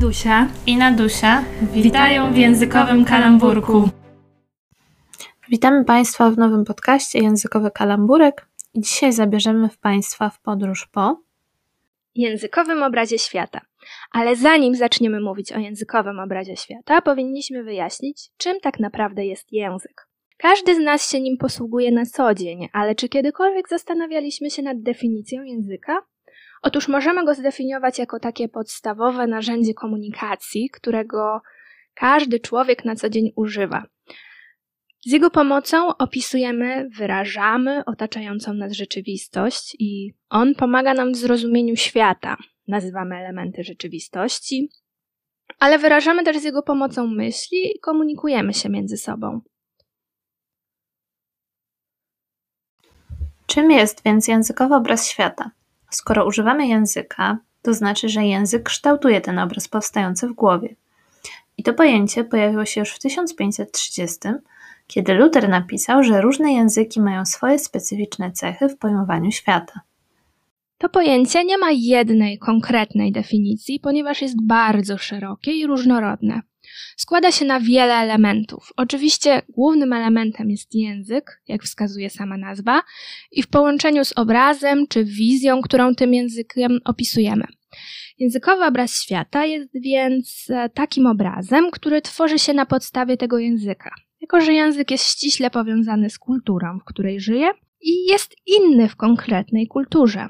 Adusia i Nadusia witają w językowym kalamburku. Witamy Państwa w nowym podcaście Językowy Kalamburek i dzisiaj zabierzemy w Państwa w podróż po językowym obrazie świata. Ale zanim zaczniemy mówić o językowym obrazie świata, powinniśmy wyjaśnić, czym tak naprawdę jest język. Każdy z nas się nim posługuje na co dzień, ale czy kiedykolwiek zastanawialiśmy się nad definicją języka? Otóż możemy go zdefiniować jako takie podstawowe narzędzie komunikacji, którego każdy człowiek na co dzień używa. Z jego pomocą opisujemy, wyrażamy otaczającą nas rzeczywistość i on pomaga nam w zrozumieniu świata. Nazywamy elementy rzeczywistości, ale wyrażamy też z jego pomocą myśli i komunikujemy się między sobą. Czym jest więc językowy obraz świata? Skoro używamy języka, to znaczy, że język kształtuje ten obraz powstający w głowie. I to pojęcie pojawiło się już w 1530, kiedy Luther napisał, że różne języki mają swoje specyficzne cechy w pojmowaniu świata. To pojęcie nie ma jednej konkretnej definicji, ponieważ jest bardzo szerokie i różnorodne. Składa się na wiele elementów. Oczywiście głównym elementem jest język, jak wskazuje sama nazwa, i w połączeniu z obrazem czy wizją, którą tym językiem opisujemy. Językowy obraz świata jest więc e, takim obrazem, który tworzy się na podstawie tego języka. Jako, że język jest ściśle powiązany z kulturą, w której żyje i jest inny w konkretnej kulturze.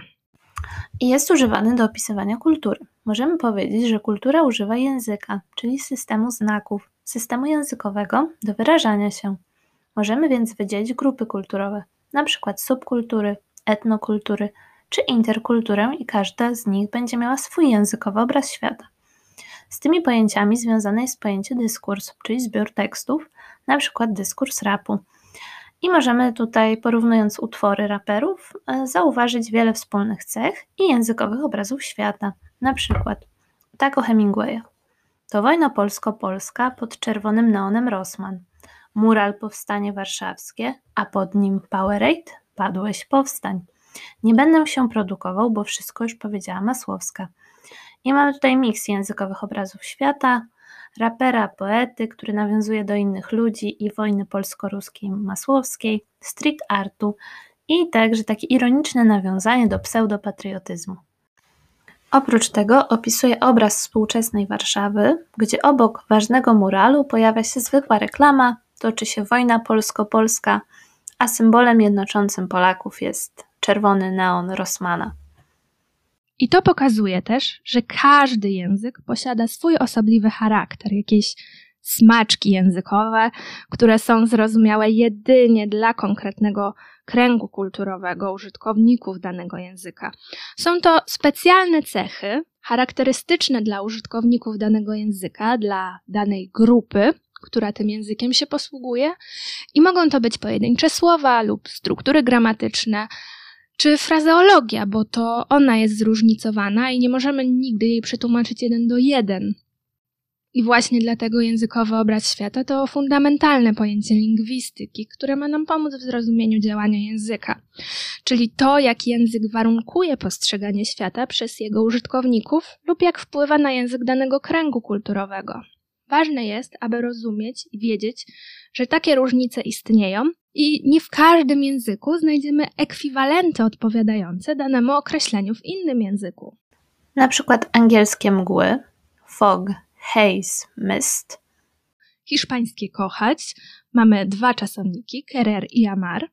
I jest używany do opisywania kultury. Możemy powiedzieć, że kultura używa języka, czyli systemu znaków, systemu językowego do wyrażania się. Możemy więc wydzielić grupy kulturowe, np. subkultury, etnokultury czy interkulturę i każda z nich będzie miała swój językowy obraz świata. Z tymi pojęciami związane jest pojęcie dyskurs, czyli zbiór tekstów, np. dyskurs rapu. I możemy tutaj, porównując utwory raperów, e, zauważyć wiele wspólnych cech i językowych obrazów świata. Na przykład tak o Hemingwaya. To wojna polsko-polska pod czerwonym neonem Rosman. Mural Powstanie Warszawskie, a pod nim Powerade, Padłeś Powstań. Nie będę się produkował, bo wszystko już powiedziała Masłowska. I mamy tutaj miks językowych obrazów świata, rapera, poety, który nawiązuje do innych ludzi i wojny polsko-ruskiej Masłowskiej, street artu i także takie ironiczne nawiązanie do pseudopatriotyzmu. Oprócz tego opisuje obraz współczesnej Warszawy, gdzie obok ważnego muralu pojawia się zwykła reklama, toczy się wojna polsko-polska, a symbolem jednoczącym Polaków jest czerwony neon Rossmana. I to pokazuje też, że każdy język posiada swój osobliwy charakter, jakieś smaczki językowe, które są zrozumiałe jedynie dla konkretnego kręgu kulturowego użytkowników danego języka. Są to specjalne cechy charakterystyczne dla użytkowników danego języka, dla danej grupy, która tym językiem się posługuje, i mogą to być pojedyncze słowa lub struktury gramatyczne, czy frazeologia, bo to ona jest zróżnicowana i nie możemy nigdy jej przetłumaczyć jeden do jeden. I właśnie dlatego językowy obraz świata to fundamentalne pojęcie lingwistyki, które ma nam pomóc w zrozumieniu działania języka, czyli to, jak język warunkuje postrzeganie świata przez jego użytkowników lub jak wpływa na język danego kręgu kulturowego. Ważne jest, aby rozumieć i wiedzieć, że takie różnice istnieją i nie w każdym języku znajdziemy ekwiwalenty odpowiadające danemu określeniu w innym języku. Na przykład angielskie mgły, fog, haze, mist. Hiszpańskie kochać, mamy dwa czasowniki, querer i amar.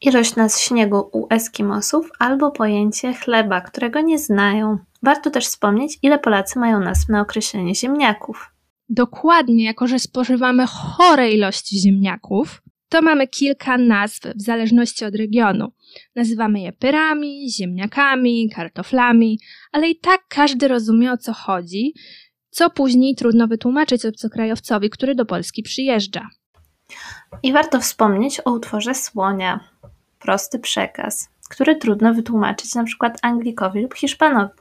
Ilość nas śniegu u Eskimosów albo pojęcie chleba, którego nie znają. Warto też wspomnieć, ile Polacy mają nazw na określenie ziemniaków. Dokładnie, jako że spożywamy chore ilości ziemniaków, to mamy kilka nazw w zależności od regionu. Nazywamy je pyrami, ziemniakami, kartoflami, ale i tak każdy rozumie o co chodzi, co później trudno wytłumaczyć obcokrajowcowi, który do Polski przyjeżdża. I warto wspomnieć o utworze słonia. Prosty przekaz, który trudno wytłumaczyć na przykład Anglikowi lub Hiszpanowi.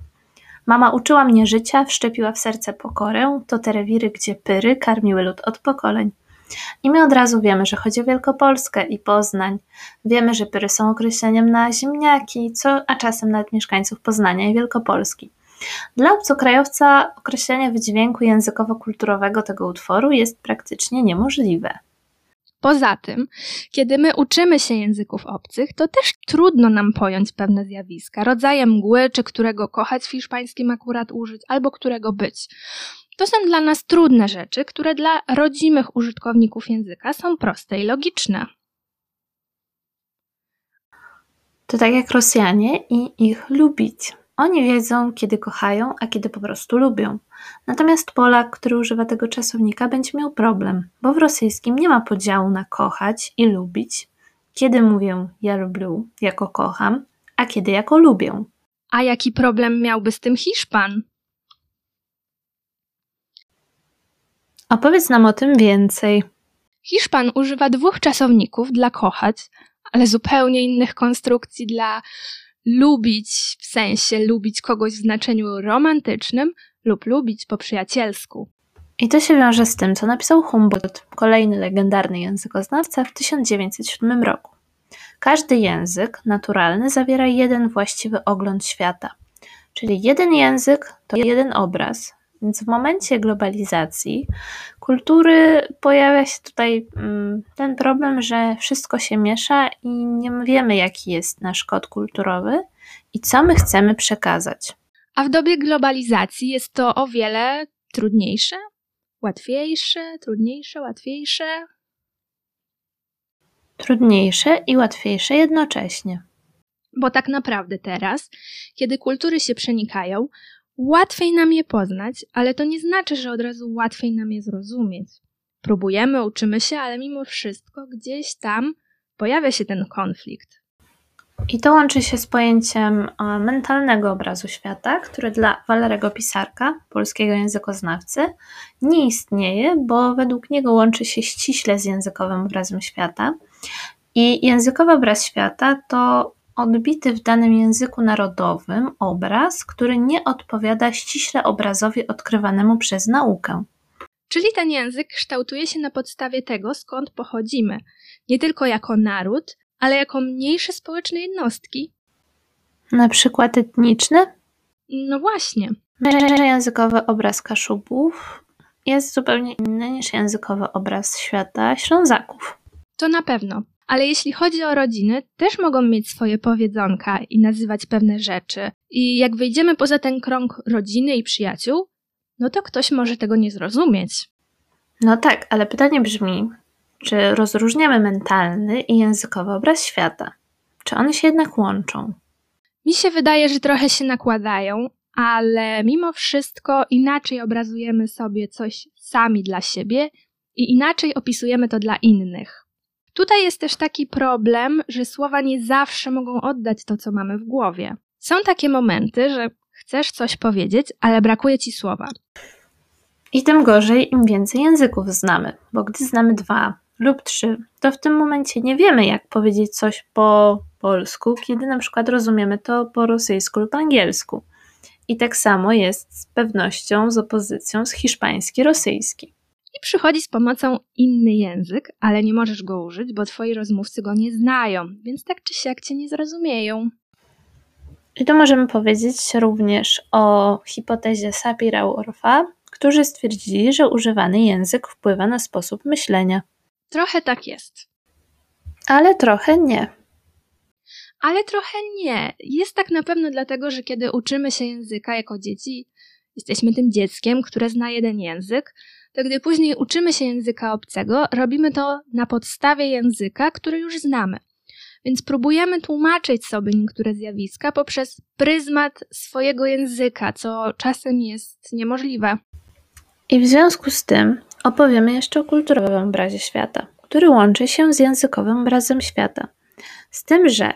Mama uczyła mnie życia, wszczepiła w serce pokorę, to te rewiry, gdzie pyry karmiły lud od pokoleń. I my od razu wiemy, że chodzi o Wielkopolskę i Poznań. Wiemy, że pyry są określeniem na ziemniaki, co, a czasem nawet mieszkańców Poznania i Wielkopolski. Dla obcokrajowca określenie wydźwięku językowo-kulturowego tego utworu jest praktycznie niemożliwe. Poza tym, kiedy my uczymy się języków obcych, to też trudno nam pojąć pewne zjawiska, rodzaje mgły, czy którego kochać w hiszpańskim akurat użyć, albo którego być. To są dla nas trudne rzeczy, które dla rodzimych użytkowników języka są proste i logiczne. To tak jak Rosjanie i ich lubić. Oni wiedzą, kiedy kochają, a kiedy po prostu lubią. Natomiast Polak, który używa tego czasownika, będzie miał problem, bo w rosyjskim nie ma podziału na kochać i lubić. Kiedy mówię ja lubię jako kocham, a kiedy jako lubię. A jaki problem miałby z tym Hiszpan? Opowiedz nam o tym więcej. Hiszpan używa dwóch czasowników dla kochać, ale zupełnie innych konstrukcji dla lubić, w sensie lubić kogoś w znaczeniu romantycznym lub lubić po przyjacielsku. I to się wiąże z tym, co napisał Humboldt, kolejny legendarny językoznawca, w 1907 roku. Każdy język naturalny zawiera jeden właściwy ogląd świata. Czyli jeden język to jeden obraz, więc w momencie globalizacji kultury pojawia się tutaj mm, ten problem, że wszystko się miesza i nie wiemy, jaki jest nasz kod kulturowy i co my chcemy przekazać. A w dobie globalizacji jest to o wiele trudniejsze, łatwiejsze, trudniejsze, łatwiejsze. Trudniejsze i łatwiejsze jednocześnie. Bo tak naprawdę teraz, kiedy kultury się przenikają, Łatwiej nam je poznać, ale to nie znaczy, że od razu łatwiej nam je zrozumieć. Próbujemy, uczymy się, ale mimo wszystko gdzieś tam pojawia się ten konflikt. I to łączy się z pojęciem e, mentalnego obrazu świata, który dla Walerego Pisarka, polskiego językoznawcy, nie istnieje, bo według niego łączy się ściśle z językowym obrazem świata. I językowy obraz świata to odbity w danym języku narodowym obraz, który nie odpowiada ściśle obrazowi odkrywanemu przez naukę. Czyli ten język kształtuje się na podstawie tego, skąd pochodzimy, nie tylko jako naród, ale jako mniejsze społeczne jednostki. Na przykład etniczne? No właśnie. Językowy obraz Kaszubów jest zupełnie inny niż językowy obraz świata Ślązaków. To na pewno. Ale jeśli chodzi o rodziny, też mogą mieć swoje powiedzonka i nazywać pewne rzeczy. I jak wyjdziemy poza ten krąg rodziny i przyjaciół, no to ktoś może tego nie zrozumieć. No tak, ale pytanie brzmi, czy rozróżniamy mentalny i językowy obraz świata? Czy one się jednak łączą? Mi się wydaje, że trochę się nakładają, ale mimo wszystko inaczej obrazujemy sobie coś sami dla siebie i inaczej opisujemy to dla innych. Tutaj jest też taki problem, że słowa nie zawsze mogą oddać to, co mamy w głowie. Są takie momenty, że chcesz coś powiedzieć, ale brakuje ci słowa. I tym gorzej, im więcej języków znamy, bo gdy znamy dwa lub trzy, to w tym momencie nie wiemy, jak powiedzieć coś po polsku, kiedy na przykład rozumiemy to po rosyjsku lub angielsku. I tak samo jest z pewnością z opozycją z hiszpański-rosyjski i przychodzi z pomocą inny język, ale nie możesz go użyć, bo twoi rozmówcy go nie znają, więc tak czy siak cię nie zrozumieją. I tu możemy powiedzieć również o hipotezie Sapira-Whorfa, którzy stwierdzili, że używany język wpływa na sposób myślenia. Trochę tak jest. Ale trochę nie. Ale trochę nie. Jest tak na pewno dlatego, że kiedy uczymy się języka jako dzieci, jesteśmy tym dzieckiem, które zna jeden język, to gdy później uczymy się języka obcego, robimy to na podstawie języka, który już znamy. Więc próbujemy tłumaczyć sobie niektóre zjawiska poprzez pryzmat swojego języka, co czasem jest niemożliwe. I w związku z tym opowiemy jeszcze o kulturowym obrazie świata, który łączy się z językowym obrazem świata. Z tym, że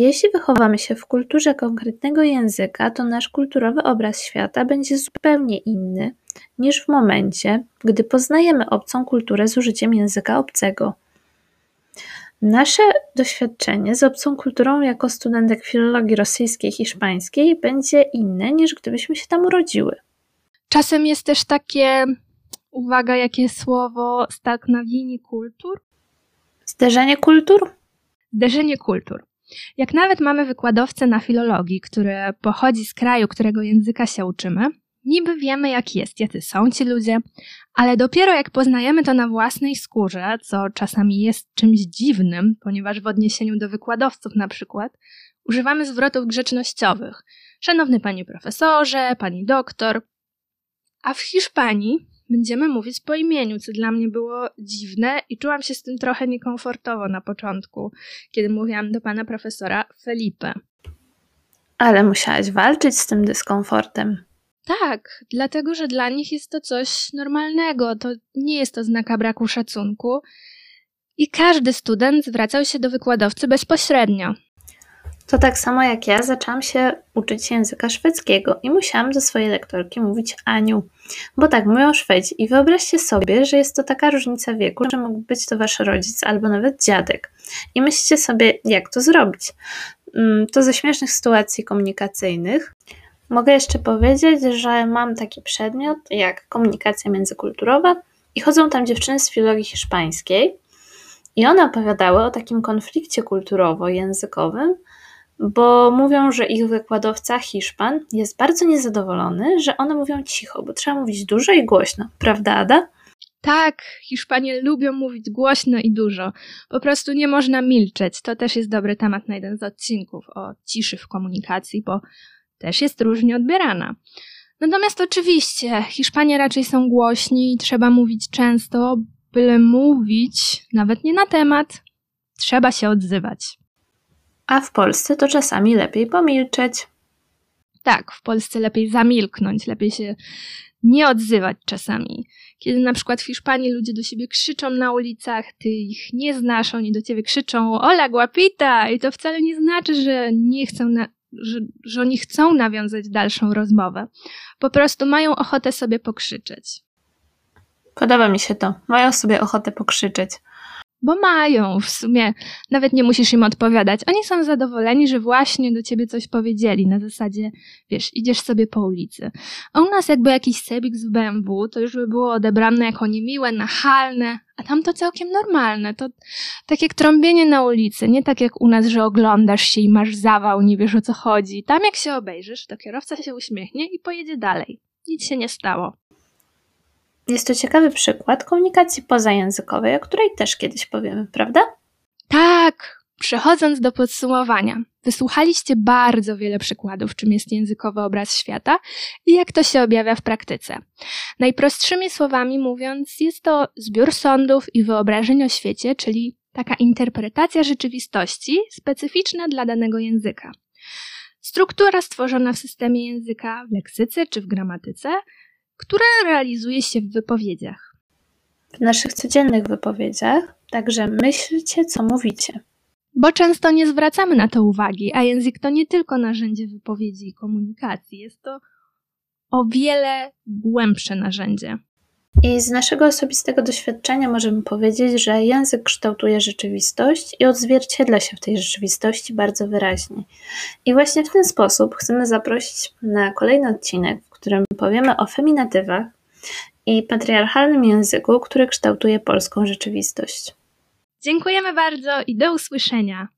jeśli wychowamy się w kulturze konkretnego języka, to nasz kulturowy obraz świata będzie zupełnie inny niż w momencie, gdy poznajemy obcą kulturę z użyciem języka obcego. Nasze doświadczenie z obcą kulturą jako studentek filologii rosyjskiej i hiszpańskiej będzie inne niż gdybyśmy się tam urodziły. Czasem jest też takie, uwaga, jakie słowo, stalknawienie kultur? Zderzenie kultur? Zderzenie kultur. Jak nawet mamy wykładowcę na filologii, który pochodzi z kraju, którego języka się uczymy, niby wiemy jak jest, jacy są ci ludzie, ale dopiero jak poznajemy to na własnej skórze, co czasami jest czymś dziwnym, ponieważ w odniesieniu do wykładowców na przykład używamy zwrotów grzecznościowych. Szanowny panie profesorze, pani doktor. A w Hiszpanii będziemy mówić po imieniu, co dla mnie było dziwne i czułam się z tym trochę niekomfortowo na początku, kiedy mówiłam do pana profesora Felipe. Ale musiałaś walczyć z tym dyskomfortem. Tak, dlatego że dla nich jest to coś normalnego, to nie jest to znaka braku szacunku. I każdy student zwracał się do wykładowcy bezpośrednio. To tak samo jak ja zaczęłam się uczyć języka szwedzkiego i musiałam do swojej lektorki mówić Aniu, bo tak mówią Szwedzi. I wyobraźcie sobie, że jest to taka różnica wieku, że mógł być to wasz rodzic albo nawet dziadek. I myślicie sobie, jak to zrobić. Mm, to ze śmiesznych sytuacji komunikacyjnych. Mogę jeszcze powiedzieć, że mam taki przedmiot jak komunikacja międzykulturowa i chodzą tam dziewczyny z filologii hiszpańskiej i one opowiadały o takim konflikcie kulturowo-językowym, bo mówią, że ich wykładowca Hiszpan jest bardzo niezadowolony, że one mówią cicho, bo trzeba mówić dużo i głośno. Prawda, Ada? Tak, Hiszpanie lubią mówić głośno i dużo. Po prostu nie można milczeć. To też jest dobry temat na jeden z odcinków o ciszy w komunikacji, bo też jest różnie odbierana. Natomiast oczywiście Hiszpanie raczej są głośni i trzeba mówić często, byle mówić, nawet nie na temat, trzeba się odzywać. A w Polsce to czasami lepiej pomilczeć. Tak, w Polsce lepiej zamilknąć, lepiej się nie odzywać czasami. Kiedy na przykład w Hiszpanii ludzie do siebie krzyczą na ulicach, ty ich nie znasz, oni do ciebie krzyczą Ola guapita i to wcale nie znaczy, że nie chcą na, że, że oni chcą nawiązać dalszą rozmowę. Po prostu mają ochotę sobie pokrzyczeć. Podoba mi się to. Mają sobie ochotę pokrzyczeć. Bo mają, w sumie nawet nie musisz im odpowiadać. Oni są zadowoleni, że właśnie do ciebie coś powiedzieli. Na zasadzie, wiesz, idziesz sobie po ulicy. A u nas jakby jakiś sebik z BMW, to już by było odebrane jako niemiłe, nachalne, a tam to całkiem normalne. To tak jak trąbienie na ulicy, nie tak jak u nas, że oglądasz się i masz zawał, nie wiesz o co chodzi. Tam jak się obejrzysz, to kierowca się uśmiechnie i pojedzie dalej. Nic się nie stało. Jest to ciekawy przykład komunikacji pozajęzykowej, o której też kiedyś powiemy, prawda? Tak, przechodząc do podsumowania. Wysłuchaliście bardzo wiele przykładów, czym jest językowy obraz świata i jak to się objawia w praktyce. Najprostszymi słowami mówiąc, jest to zbiór sądów i wyobrażeń o świecie, czyli taka interpretacja rzeczywistości specyficzna dla danego języka. Struktura stworzona w systemie języka, w leksyce czy w gramatyce, które realizuje się w wypowiedziach. W naszych codziennych wypowiedziach także myślcie, co mówicie. Bo często nie zwracamy na to uwagi, a język to nie tylko narzędzie wypowiedzi i komunikacji, jest to o wiele głębsze narzędzie. I z naszego osobistego doświadczenia możemy powiedzieć, że język kształtuje rzeczywistość i odzwierciedla się w tej rzeczywistości bardzo wyraźnie. I właśnie w ten sposób chcemy zaprosić na kolejny odcinek, w którym powiemy o feminatywach i patriarchalnym języku, który kształtuje polską rzeczywistość. Dziękujemy bardzo i do usłyszenia.